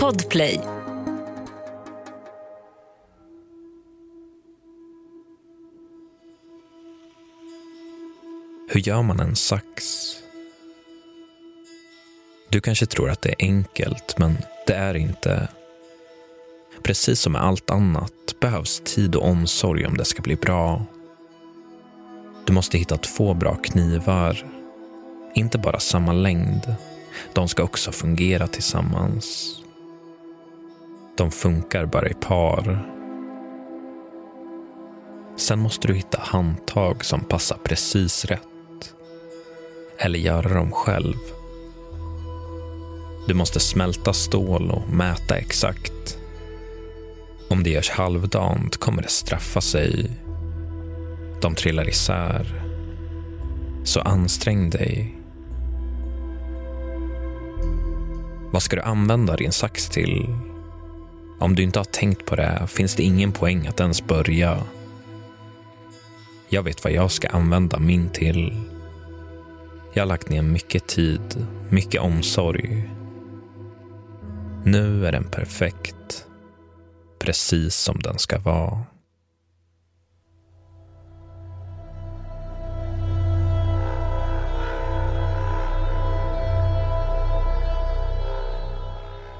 Podplay. Hur gör man en sax? Du kanske tror att det är enkelt, men det är inte. Precis som med allt annat behövs tid och omsorg om det ska bli bra. Du måste hitta två bra knivar. Inte bara samma längd. De ska också fungera tillsammans. De funkar bara i par. Sen måste du hitta handtag som passar precis rätt. Eller göra dem själv. Du måste smälta stål och mäta exakt. Om det görs halvdant kommer det straffa sig. De trillar isär. Så ansträng dig. Vad ska du använda din sax till? Om du inte har tänkt på det finns det ingen poäng att ens börja. Jag vet vad jag ska använda min till. Jag har lagt ner mycket tid, mycket omsorg. Nu är den perfekt. Precis som den ska vara.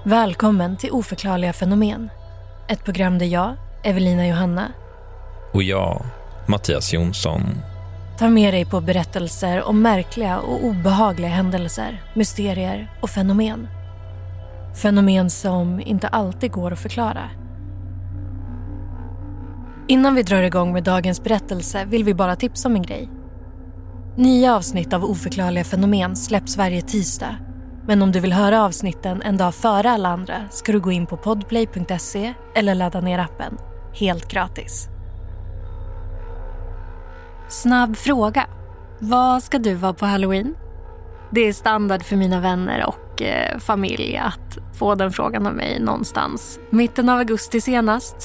Välkommen till Oförklarliga fenomen. Ett program där jag, Evelina Johanna, Och jag, Mattias Jonsson, tar med dig på berättelser om märkliga och obehagliga händelser, mysterier och fenomen. Fenomen som inte alltid går att förklara. Innan vi drar igång med dagens berättelse vill vi bara tipsa om en grej. Nya avsnitt av Oförklarliga fenomen släpps varje tisdag. Men om du vill höra avsnitten en dag före alla andra ska du gå in på podplay.se eller ladda ner appen. Helt gratis. Snabb fråga. Vad ska du vara på halloween? Det är standard för mina vänner och eh, familj att få den frågan av mig någonstans. Mitten av augusti senast.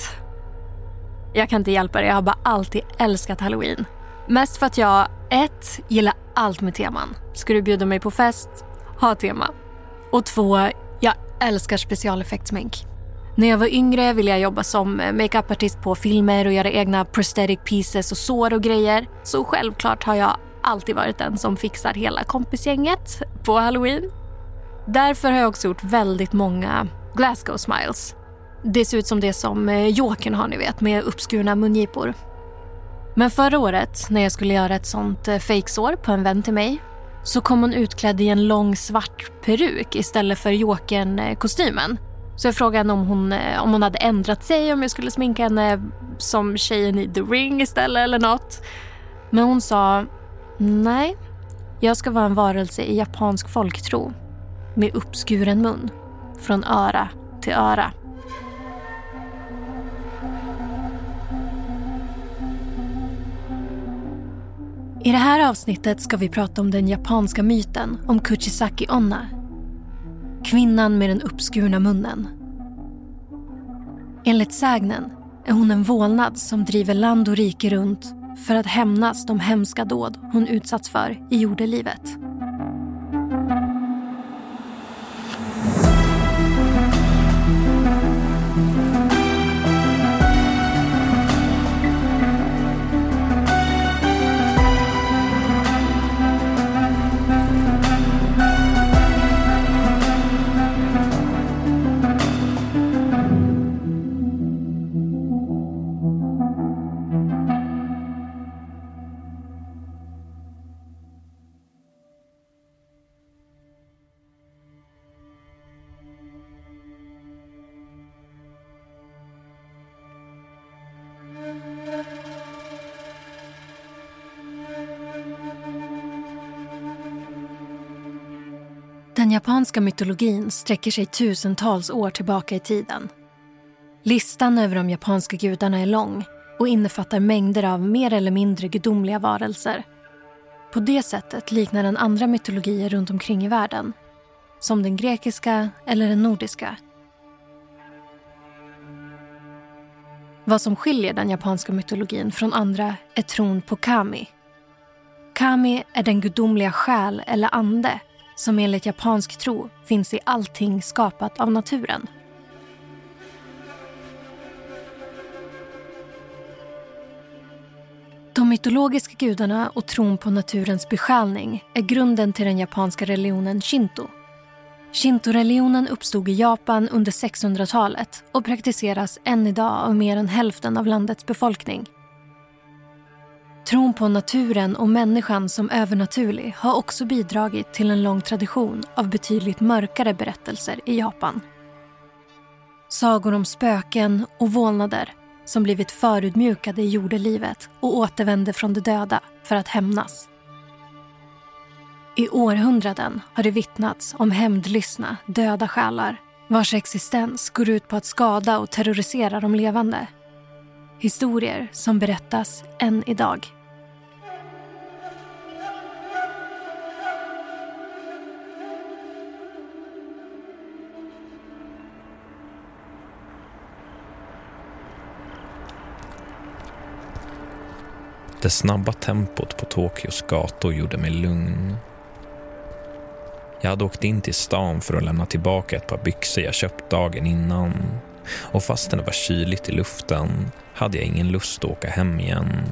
Jag kan inte hjälpa det, jag har bara alltid älskat halloween. Mest för att jag, ett, gillar allt med teman. Ska du bjuda mig på fest, ha tema. Och två, jag älskar specialeffektsmink. När jag var yngre ville jag jobba som eh, makeupartist på filmer och göra egna prosthetic pieces och sår och grejer. Så självklart har jag alltid varit den som fixar hela kompisgänget på halloween. Därför har jag också gjort väldigt många Glasgow smiles. Det ser ut som det som eh, Jokern har ni vet med uppskurna mungipor. Men förra året när jag skulle göra ett sånt eh, fejksår på en vän till mig så kom hon utklädd i en lång svart peruk istället för Jokern-kostymen. Så jag frågade henne om hon, eh, om hon hade ändrat sig, om jag skulle sminka henne som tjejen i The Ring istället eller något. Men hon sa nej, jag ska vara en varelse i japansk folktro med uppskuren mun från öra till öra. I det här avsnittet ska vi prata om den japanska myten om Kuchisaki Onna. Kvinnan med den uppskurna munnen. Enligt sägnen är hon en vålnad som driver land och rike runt för att hämnas de hemska dåd hon utsatts för i jordelivet. Japanska mytologin sträcker sig tusentals år tillbaka i tiden. Listan över de japanska gudarna är lång och innefattar mängder av mer eller mindre gudomliga varelser. På det sättet liknar den andra mytologier runt omkring i världen. Som den grekiska eller den nordiska. Vad som skiljer den japanska mytologin från andra är tron på kami. Kami är den gudomliga själ eller ande som enligt japansk tro finns i allting skapat av naturen. De mytologiska gudarna och tron på naturens besjälning är grunden till den japanska religionen shinto. Shinto-religionen uppstod i Japan under 600-talet och praktiseras än idag av mer än hälften av landets befolkning. Tron på naturen och människan som övernaturlig har också bidragit till en lång tradition av betydligt mörkare berättelser i Japan. Sagor om spöken och vålnader som blivit förutmjukade i jordelivet och återvände från de döda för att hämnas. I århundraden har det vittnats om hämndlystna, döda själar vars existens går ut på att skada och terrorisera de levande. Historier som berättas än idag. Det snabba tempot på Tokyos gator gjorde mig lugn. Jag hade åkt in till stan för att lämna tillbaka ett par byxor jag köpt dagen innan. Och fastän det var kyligt i luften hade jag ingen lust att åka hem igen.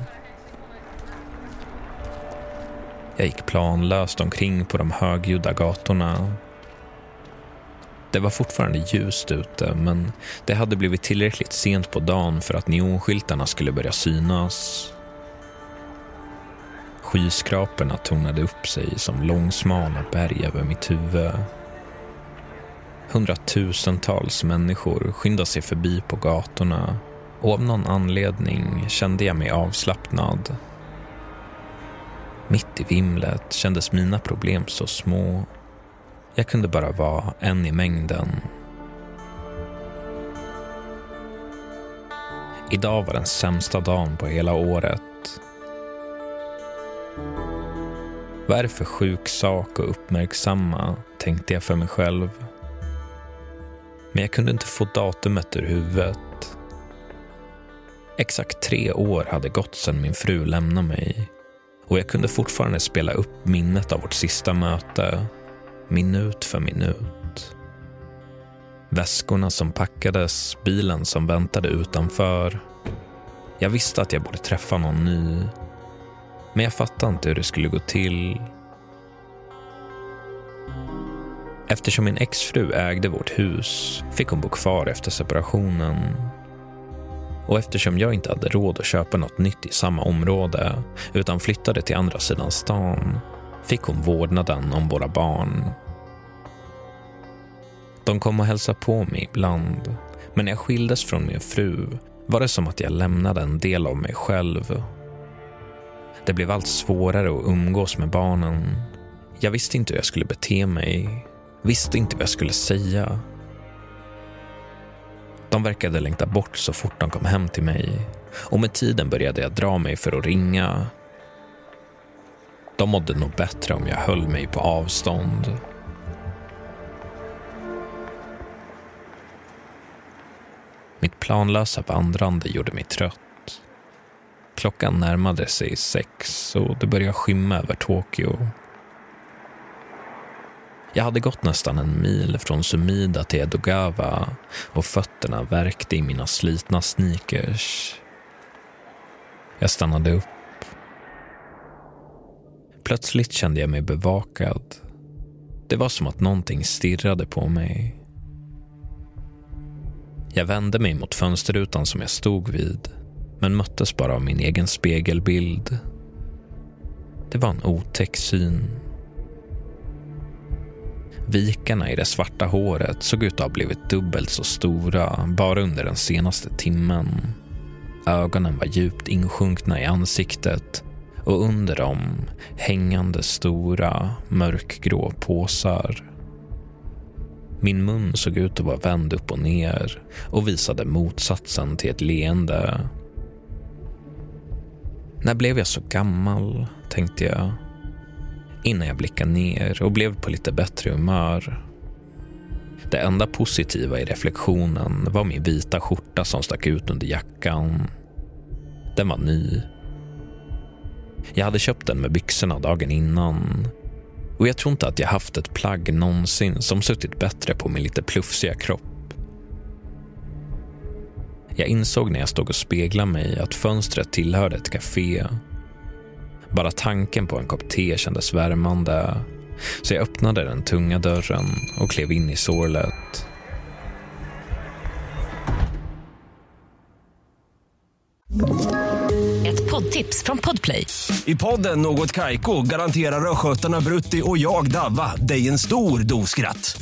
Jag gick planlöst omkring på de högljudda gatorna. Det var fortfarande ljust ute, men det hade blivit tillräckligt sent på dagen för att neonskyltarna skulle börja synas. Skyskraporna tornade upp sig som långsmala berg över mitt huvud. Hundratusentals människor skyndade sig förbi på gatorna och av någon anledning kände jag mig avslappnad. Mitt i vimlet kändes mina problem så små. Jag kunde bara vara en i mängden. Idag var den sämsta dagen på hela året Vad är det för sjuk sak att uppmärksamma, tänkte jag för mig själv. Men jag kunde inte få datumet ur huvudet. Exakt tre år hade gått sedan min fru lämnade mig och jag kunde fortfarande spela upp minnet av vårt sista möte, minut för minut. Väskorna som packades, bilen som väntade utanför. Jag visste att jag borde träffa någon ny men jag fattade inte hur det skulle gå till. Eftersom min exfru ägde vårt hus fick hon bo kvar efter separationen. Och eftersom jag inte hade råd att köpa något nytt i samma område utan flyttade till andra sidan stan fick hon vårdnaden om våra barn. De kom och hälsade på mig ibland men när jag skildes från min fru var det som att jag lämnade en del av mig själv det blev allt svårare att umgås med barnen. Jag visste inte hur jag skulle bete mig. Visste inte vad jag skulle säga. De verkade längta bort så fort de kom hem till mig och med tiden började jag dra mig för att ringa. De mådde nog bättre om jag höll mig på avstånd. Mitt planlösa vandrande gjorde mig trött. Klockan närmade sig sex och det började skymma över Tokyo. Jag hade gått nästan en mil från Sumida till Edogawa och fötterna värkte i mina slitna sneakers. Jag stannade upp. Plötsligt kände jag mig bevakad. Det var som att någonting stirrade på mig. Jag vände mig mot fönsterrutan som jag stod vid men möttes bara av min egen spegelbild. Det var en otäck syn. Vikarna i det svarta håret såg ut att ha blivit dubbelt så stora bara under den senaste timmen. Ögonen var djupt insjunkna i ansiktet och under dem hängande stora mörkgrå påsar. Min mun såg ut att vara vänd upp och ner och visade motsatsen till ett leende. När blev jag så gammal, tänkte jag innan jag blickade ner och blev på lite bättre humör. Det enda positiva i reflektionen var min vita skjorta som stack ut under jackan. Den var ny. Jag hade köpt den med byxorna dagen innan. Och jag tror inte att jag haft ett plagg någonsin som suttit bättre på min lite plufsiga kropp. Jag insåg när jag stod och speglade mig att fönstret tillhörde ett café. Bara tanken på en kopp te kändes värmande så jag öppnade den tunga dörren och klev in i sorlet. Ett poddtips från Podplay. I podden Något Kaiko garanterar östgötarna Brutti och jag, Davva, dig en stor dos skratt.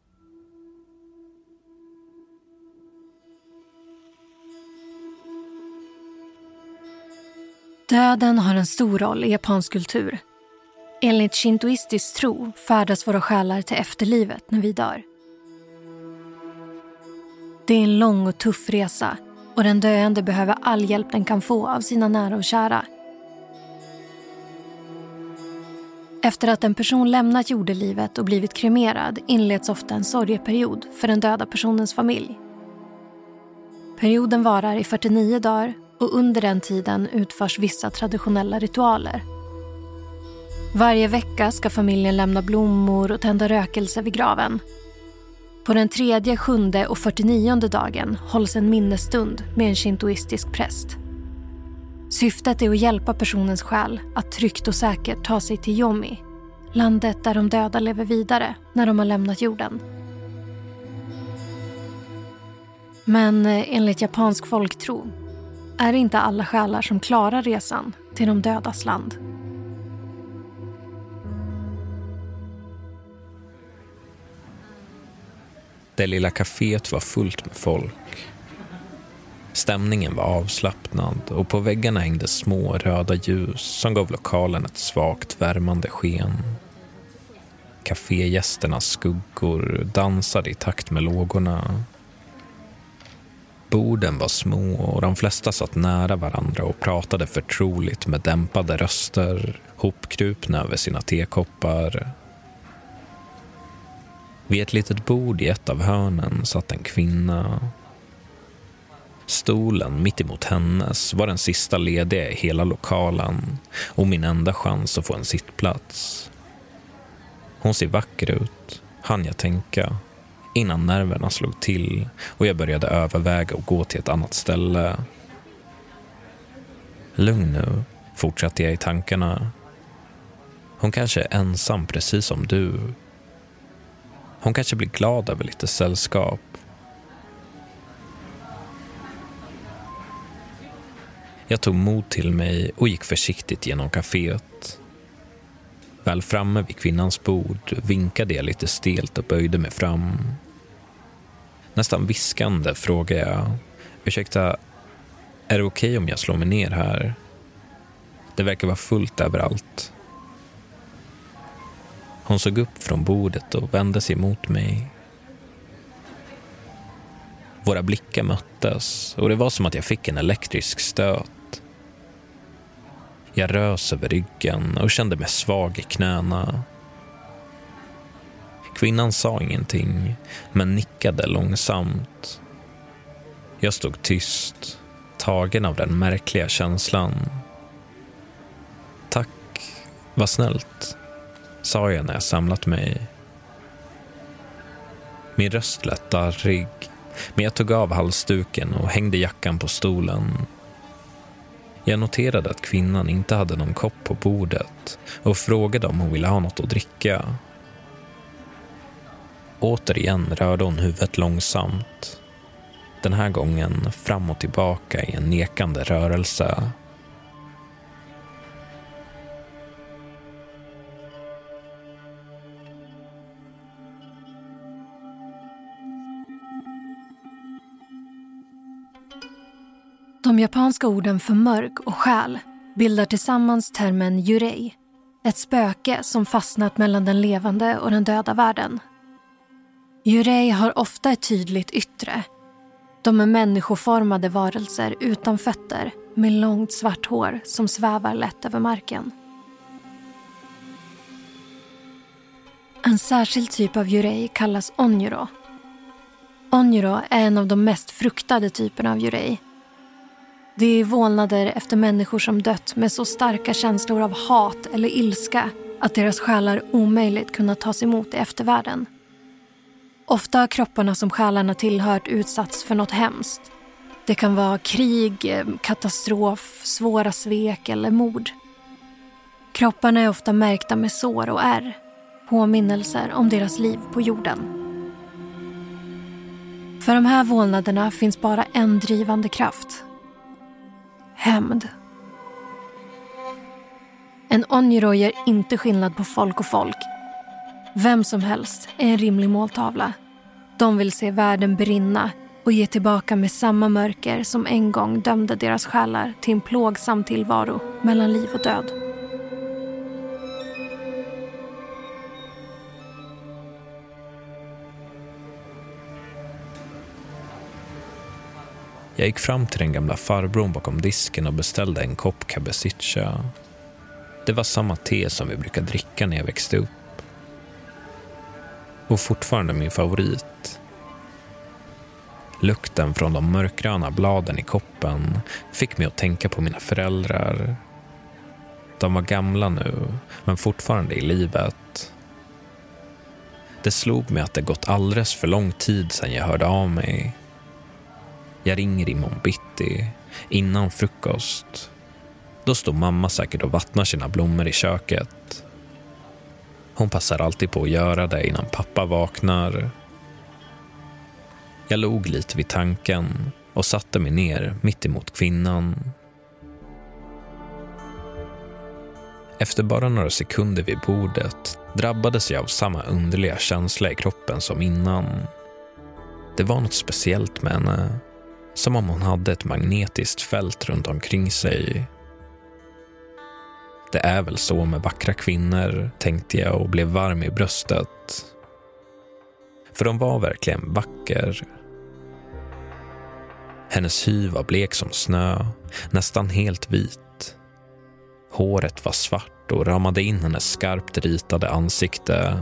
Döden har en stor roll i japansk kultur. Enligt shintoistisk tro färdas våra själar till efterlivet när vi dör. Det är en lång och tuff resa och den döende behöver all hjälp den kan få av sina nära och kära. Efter att en person lämnat jordelivet och blivit kremerad inleds ofta en sorgeperiod för den döda personens familj. Perioden varar i 49 dagar och under den tiden utförs vissa traditionella ritualer. Varje vecka ska familjen lämna blommor och tända rökelse vid graven. På den tredje, sjunde och 49 dagen hålls en minnesstund med en shintoistisk präst. Syftet är att hjälpa personens själ att tryggt och säkert ta sig till Yomi, landet där de döda lever vidare när de har lämnat jorden. Men eh, enligt japansk folktro är det inte alla själar som klarar resan till de dödas land. Det lilla kaféet var fullt med folk. Stämningen var avslappnad och på väggarna hängde små röda ljus som gav lokalen ett svagt värmande sken. Cafégästernas skuggor dansade i takt med lågorna. Borden var små och de flesta satt nära varandra och pratade förtroligt med dämpade röster, hopkrupna över sina tekoppar. Vid ett litet bord i ett av hörnen satt en kvinna. Stolen mitt emot hennes var den sista lediga i hela lokalen och min enda chans att få en sittplats. Hon ser vacker ut, hann jag tänka innan nerverna slog till och jag började överväga att gå till ett annat ställe. Lugn nu, fortsatte jag i tankarna. Hon kanske är ensam precis som du. Hon kanske blir glad över lite sällskap. Jag tog mod till mig och gick försiktigt genom kaféet. Väl framme vid kvinnans bord vinkade jag lite stelt och böjde mig fram. Nästan viskande frågar jag. Ursäkta, är det okej okay om jag slår mig ner här? Det verkar vara fullt överallt. Hon såg upp från bordet och vände sig mot mig. Våra blickar möttes och det var som att jag fick en elektrisk stöt. Jag rös över ryggen och kände mig svag i knäna. Kvinnan sa ingenting, men nickade långsamt. Jag stod tyst, tagen av den märkliga känslan. Tack, vad snällt, sa jag när jag samlat mig. Min röst lät darrig, men jag tog av halsduken och hängde jackan på stolen jag noterade att kvinnan inte hade någon kopp på bordet och frågade om hon ville ha något att dricka. Återigen rörde hon huvudet långsamt. Den här gången fram och tillbaka i en nekande rörelse. De japanska orden för mörk och själ bildar tillsammans termen yurei. Ett spöke som fastnat mellan den levande och den döda världen. Yurei har ofta ett tydligt yttre. De är människoformade varelser utan fötter med långt svart hår som svävar lätt över marken. En särskild typ av jurei kallas onjuro. Onjuro är en av de mest fruktade typerna av jurei. Det är vålnader efter människor som dött med så starka känslor av hat eller ilska att deras själar omöjligt kunnat tas emot i eftervärlden. Ofta har kropparna som själarna tillhört utsatts för något hemskt. Det kan vara krig, eh, katastrof, svåra svek eller mord. Kropparna är ofta märkta med sår och ärr. Påminnelser om deras liv på jorden. För de här vålnaderna finns bara en drivande kraft. Hämnd. En onjiro gör inte skillnad på folk och folk. Vem som helst är en rimlig måltavla. De vill se världen brinna och ge tillbaka med samma mörker som en gång dömde deras själar till en plågsam tillvaro mellan liv och död. Jag gick fram till den gamla farbrorn bakom disken och beställde en kopp cabecicha. Det var samma te som vi brukade dricka när jag växte upp. Och fortfarande min favorit. Lukten från de mörkgröna bladen i koppen fick mig att tänka på mina föräldrar. De var gamla nu, men fortfarande i livet. Det slog mig att det gått alldeles för lång tid sedan jag hörde av mig. Jag ringer i bitti, innan frukost. Då står mamma säkert och vattnar sina blommor i köket. Hon passar alltid på att göra det innan pappa vaknar. Jag log lite vid tanken och satte mig ner mitt emot kvinnan. Efter bara några sekunder vid bordet drabbades jag av samma underliga känsla i kroppen som innan. Det var något speciellt med henne. Som om hon hade ett magnetiskt fält runt omkring sig. Det är väl så med vackra kvinnor, tänkte jag och blev varm i bröstet. För de var verkligen vacker. Hennes hy var blek som snö, nästan helt vit. Håret var svart och ramade in hennes skarpt ritade ansikte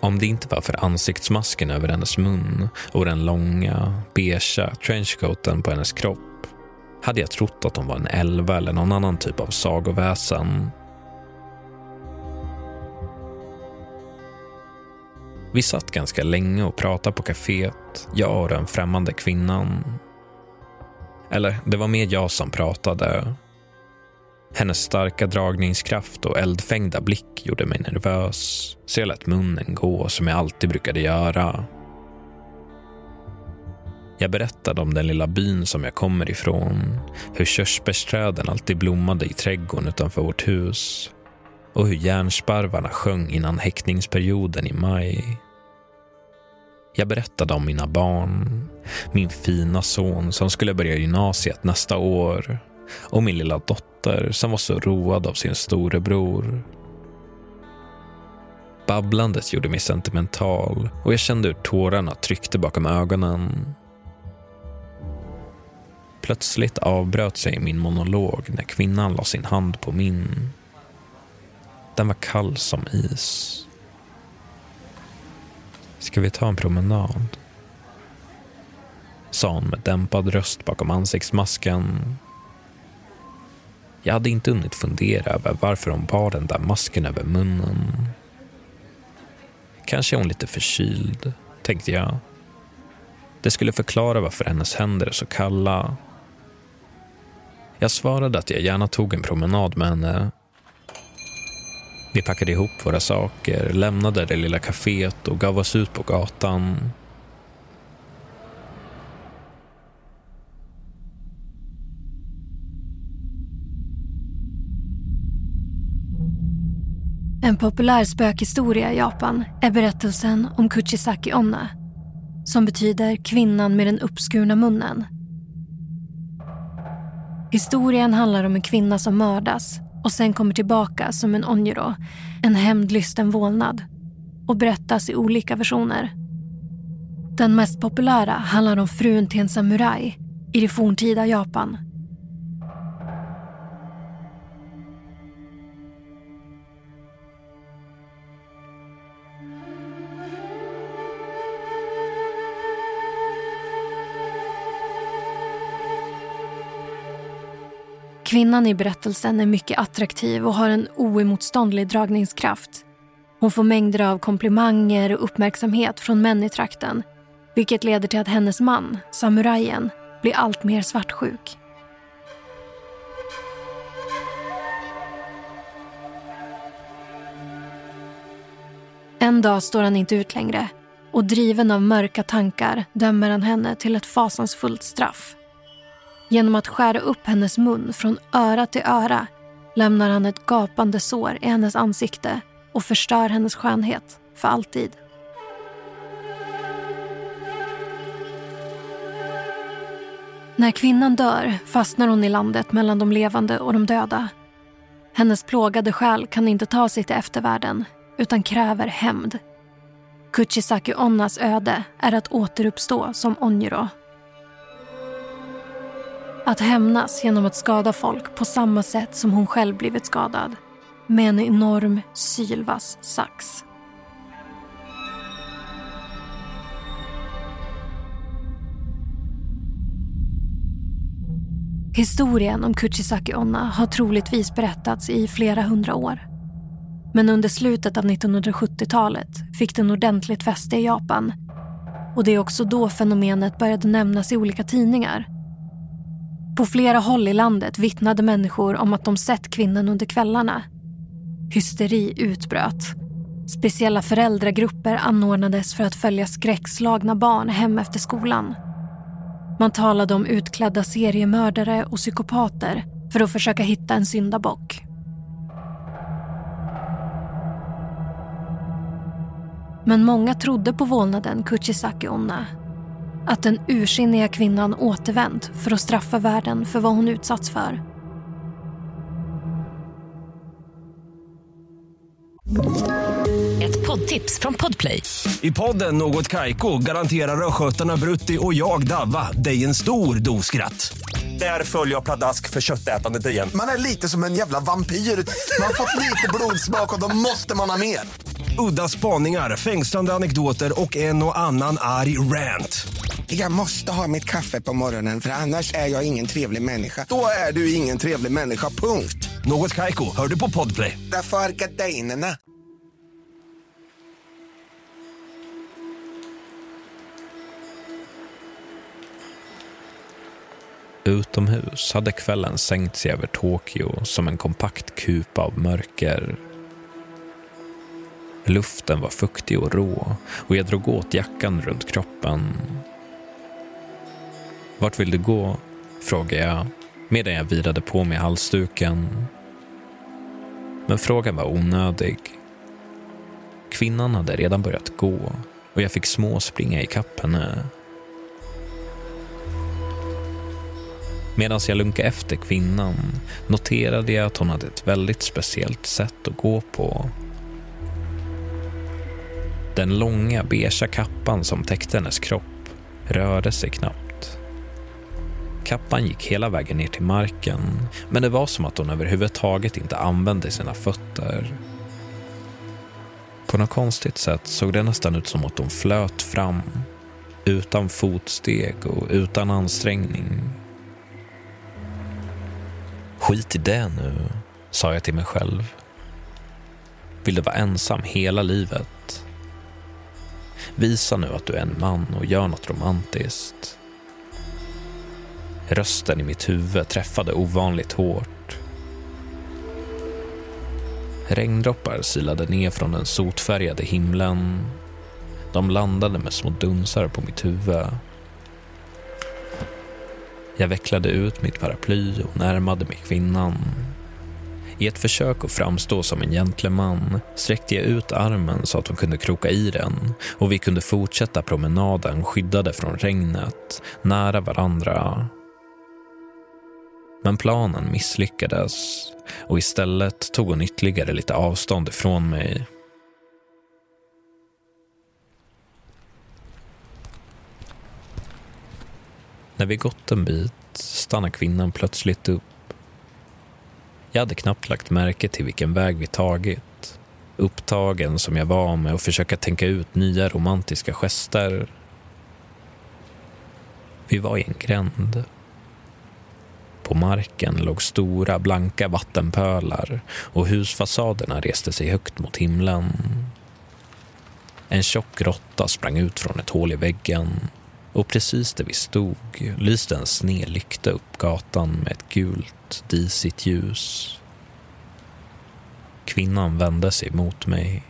om det inte var för ansiktsmasken över hennes mun och den långa, beigea trenchcoaten på hennes kropp hade jag trott att hon var en elva eller någon annan typ av sagoväsen. Vi satt ganska länge och pratade på kaféet, jag och den främmande kvinnan. Eller, det var mer jag som pratade. Hennes starka dragningskraft och eldfängda blick gjorde mig nervös, så jag lät munnen gå som jag alltid brukade göra. Jag berättade om den lilla byn som jag kommer ifrån, hur körsbärsträden alltid blommade i trädgården utanför vårt hus och hur järnsparvarna sjöng innan häckningsperioden i maj. Jag berättade om mina barn, min fina son som skulle börja gymnasiet nästa år och min lilla dotter som var så road av sin storebror. Babblandet gjorde mig sentimental och jag kände hur tårarna tryckte bakom ögonen. Plötsligt avbröt sig min monolog när kvinnan la sin hand på min. Den var kall som is. Ska vi ta en promenad? Sa hon med dämpad röst bakom ansiktsmasken jag hade inte hunnit fundera över varför hon bar den där masken över munnen. Kanske är hon lite förkyld, tänkte jag. Det skulle förklara varför hennes händer är så kalla. Jag svarade att jag gärna tog en promenad med henne. Eh, vi packade ihop våra saker, lämnade det lilla kaféet och gav oss ut på gatan. En populär spökhistoria i Japan är berättelsen om Kuchisaki Onna som betyder kvinnan med den uppskurna munnen. Historien handlar om en kvinna som mördas och sen kommer tillbaka som en onjuro, en hämndlysten vålnad och berättas i olika versioner. Den mest populära handlar om frun till en samuraj i det forntida Japan. Kvinnan i berättelsen är mycket attraktiv och har en oemotståndlig dragningskraft. Hon får mängder av komplimanger och uppmärksamhet från män i trakten vilket leder till att hennes man, samurajen, blir allt mer svartsjuk. En dag står han inte ut längre och driven av mörka tankar dömer han henne till ett fasansfullt straff. Genom att skära upp hennes mun från öra till öra lämnar han ett gapande sår i hennes ansikte och förstör hennes skönhet för alltid. När kvinnan dör fastnar hon i landet mellan de levande och de döda. Hennes plågade själ kan inte ta sig till eftervärlden utan kräver hämnd. Kuchisaki Onnas öde är att återuppstå som Onjiro. Att hämnas genom att skada folk på samma sätt som hon själv blivit skadad. Med en enorm sylvass sax. Historien om Kuchisaki Onna har troligtvis berättats i flera hundra år. Men under slutet av 1970-talet fick den ordentligt fäste i Japan. Och det är också då fenomenet började nämnas i olika tidningar. På flera håll i landet vittnade människor om att de sett kvinnan under kvällarna. Hysteri utbröt. Speciella föräldragrupper anordnades för att följa skräckslagna barn hem efter skolan. Man talade om utklädda seriemördare och psykopater för att försöka hitta en syndabock. Men många trodde på vålnaden Kuchisaki Onna. Att den ursinniga kvinnan återvänt för att straffa världen för vad hon utsatts för. Ett poddtips från Podplay. I podden Något Kaiko garanterar östgötarna Brutti och jag, Davva, dig en stor dos skratt. Där följer jag pladask för köttätandet igen. Man är lite som en jävla vampyr. Man har fått lite blodsmak och då måste man ha mer. Udda spaningar, fängslande anekdoter och en och annan arg rant. Jag måste ha mitt kaffe på morgonen för annars är jag ingen trevlig människa. Då är du ingen trevlig människa, punkt. Något Kaiko, hör du på Podplay. Därför är gardinerna. Utomhus hade kvällen sänkt sig över Tokyo som en kompakt kupa av mörker. Luften var fuktig och rå och jag drog åt jackan runt kroppen. Vart vill du gå? frågade jag medan jag virade på mig halsduken. Men frågan var onödig. Kvinnan hade redan börjat gå och jag fick småspringa ikapp henne. Medan jag lunkade efter kvinnan noterade jag att hon hade ett väldigt speciellt sätt att gå på. Den långa beiga kappan som täckte hennes kropp rörde sig knappt. Kappan gick hela vägen ner till marken men det var som att hon överhuvudtaget inte använde sina fötter. På något konstigt sätt såg det nästan ut som att hon flöt fram utan fotsteg och utan ansträngning. Skit i det nu, sa jag till mig själv. Vill du vara ensam hela livet? Visa nu att du är en man och gör något romantiskt. Rösten i mitt huvud träffade ovanligt hårt. Regndroppar silade ner från den sotfärgade himlen. De landade med små dunsar på mitt huvud. Jag vecklade ut mitt paraply och närmade mig kvinnan. I ett försök att framstå som en gentleman sträckte jag ut armen så att hon kunde kroka i den och vi kunde fortsätta promenaden skyddade från regnet, nära varandra. Men planen misslyckades och istället tog hon ytterligare lite avstånd ifrån mig. När vi gått en bit stannar kvinnan plötsligt upp. Jag hade knappt lagt märke till vilken väg vi tagit. Upptagen som jag var med att försöka tänka ut nya romantiska gester. Vi var i en gränd. På marken låg stora blanka vattenpölar och husfasaderna reste sig högt mot himlen. En tjock råtta sprang ut från ett hål i väggen och precis där vi stod lyste en sned lykta upp gatan med ett gult, disigt ljus. Kvinnan vände sig mot mig.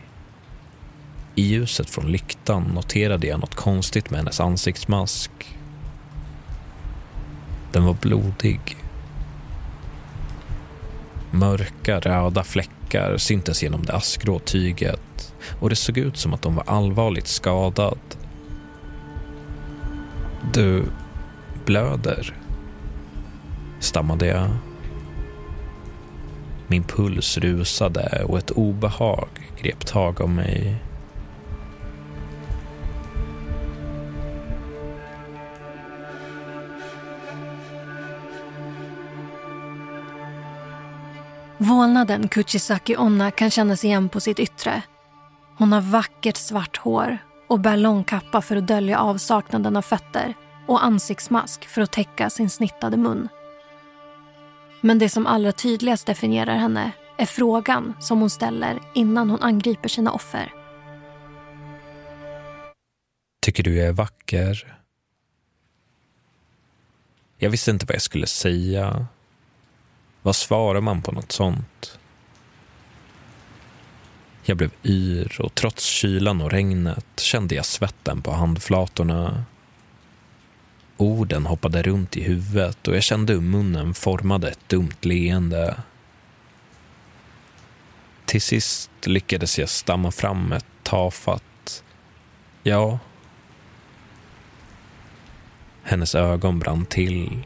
I ljuset från lyktan noterade jag något konstigt med hennes ansiktsmask. Den var blodig. Mörka röda fläckar syntes genom det askgrå tyget och det såg ut som att de var allvarligt skadad. Du blöder, stammade jag. Min puls rusade och ett obehag grep tag om mig. Vålnaden Kuchisaki Onna kan kännas igen på sitt yttre. Hon har vackert svart hår och bär lång kappa för att dölja avsaknaden av fötter och ansiktsmask för att täcka sin snittade mun. Men det som allra tydligast definierar henne är frågan som hon ställer innan hon angriper sina offer. Tycker du jag är vacker? Jag visste inte vad jag skulle säga. Vad svarar man på något sånt? Jag blev yr och trots kylan och regnet kände jag svetten på handflatorna. Orden hoppade runt i huvudet och jag kände hur munnen formade ett dumt leende. Till sist lyckades jag stamma fram ett tafatt ja. Hennes ögon brann till.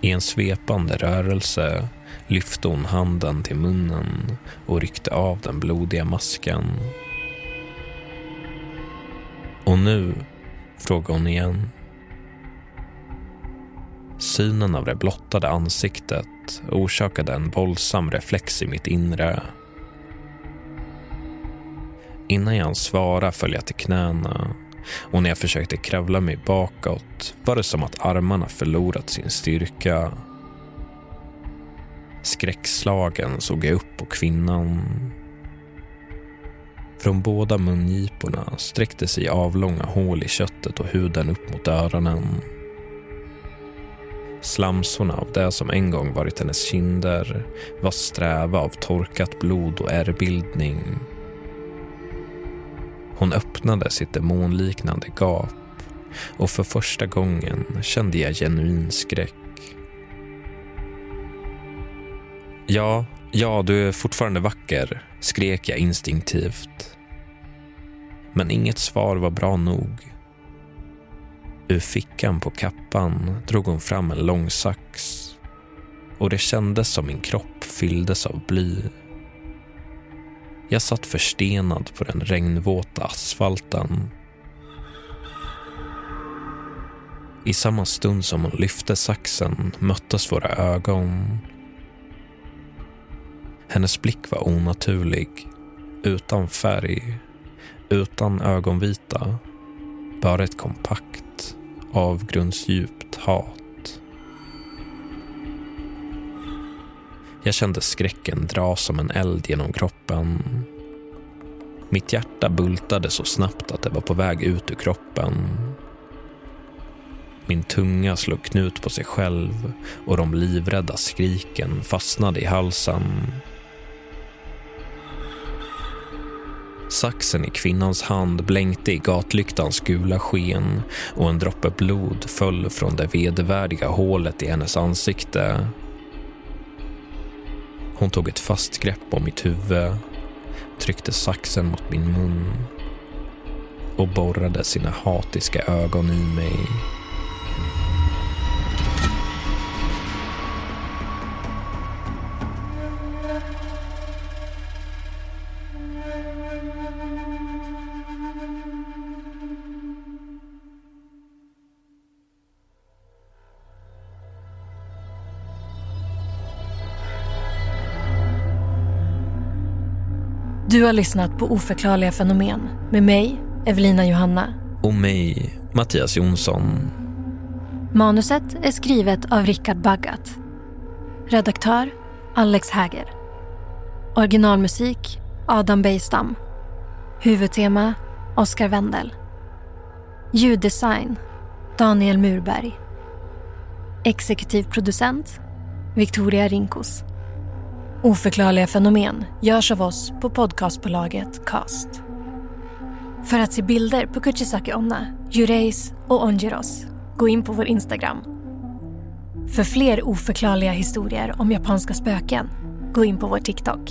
I en svepande rörelse lyfte hon handen till munnen och ryckte av den blodiga masken. Och nu, frågade hon igen. Synen av det blottade ansiktet orsakade en våldsam reflex i mitt inre. Innan jag svarade föll jag till knäna och när jag försökte kravla mig bakåt var det som att armarna förlorat sin styrka. Skräckslagen såg jag upp på kvinnan. Från båda mungiporna sträckte sig avlånga hål i köttet och huden upp mot öronen. Slamsorna av det som en gång varit hennes kinder var sträva av torkat blod och ärrbildning. Hon öppnade sitt demonliknande gap och för första gången kände jag genuin skräck. Ja, ja, du är fortfarande vacker, skrek jag instinktivt. Men inget svar var bra nog. Ur fickan på kappan drog hon fram en lång sax och det kändes som min kropp fylldes av bly. Jag satt förstenad på den regnvåta asfalten. I samma stund som hon lyfte saxen möttes våra ögon. Hennes blick var onaturlig, utan färg, utan ögonvita. Bara ett kompakt, avgrundsdjupt hat. Jag kände skräcken dra som en eld genom kroppen. Mitt hjärta bultade så snabbt att det var på väg ut ur kroppen. Min tunga slog knut på sig själv och de livrädda skriken fastnade i halsen. Saxen i kvinnans hand blänkte i gatlyktans gula sken och en droppe blod föll från det vedervärdiga hålet i hennes ansikte. Hon tog ett fast grepp om mitt huvud, tryckte saxen mot min mun och borrade sina hatiska ögon i mig. Du har lyssnat på Oförklarliga fenomen med mig, Evelina Johanna. Och mig, Mattias Jonsson. Manuset är skrivet av Rickard Baggat. Redaktör Alex Häger. Originalmusik Adam Bejstam. Huvudtema Oscar Wendel. Ljuddesign Daniel Murberg. Exekutiv producent Victoria Rinkos. Oförklarliga fenomen görs av oss på podcastbolaget Cast. För att se bilder på Kuchisaki Onna, Jureis och Onjiros, gå in på vår Instagram. För fler oförklarliga historier om japanska spöken, gå in på vår TikTok.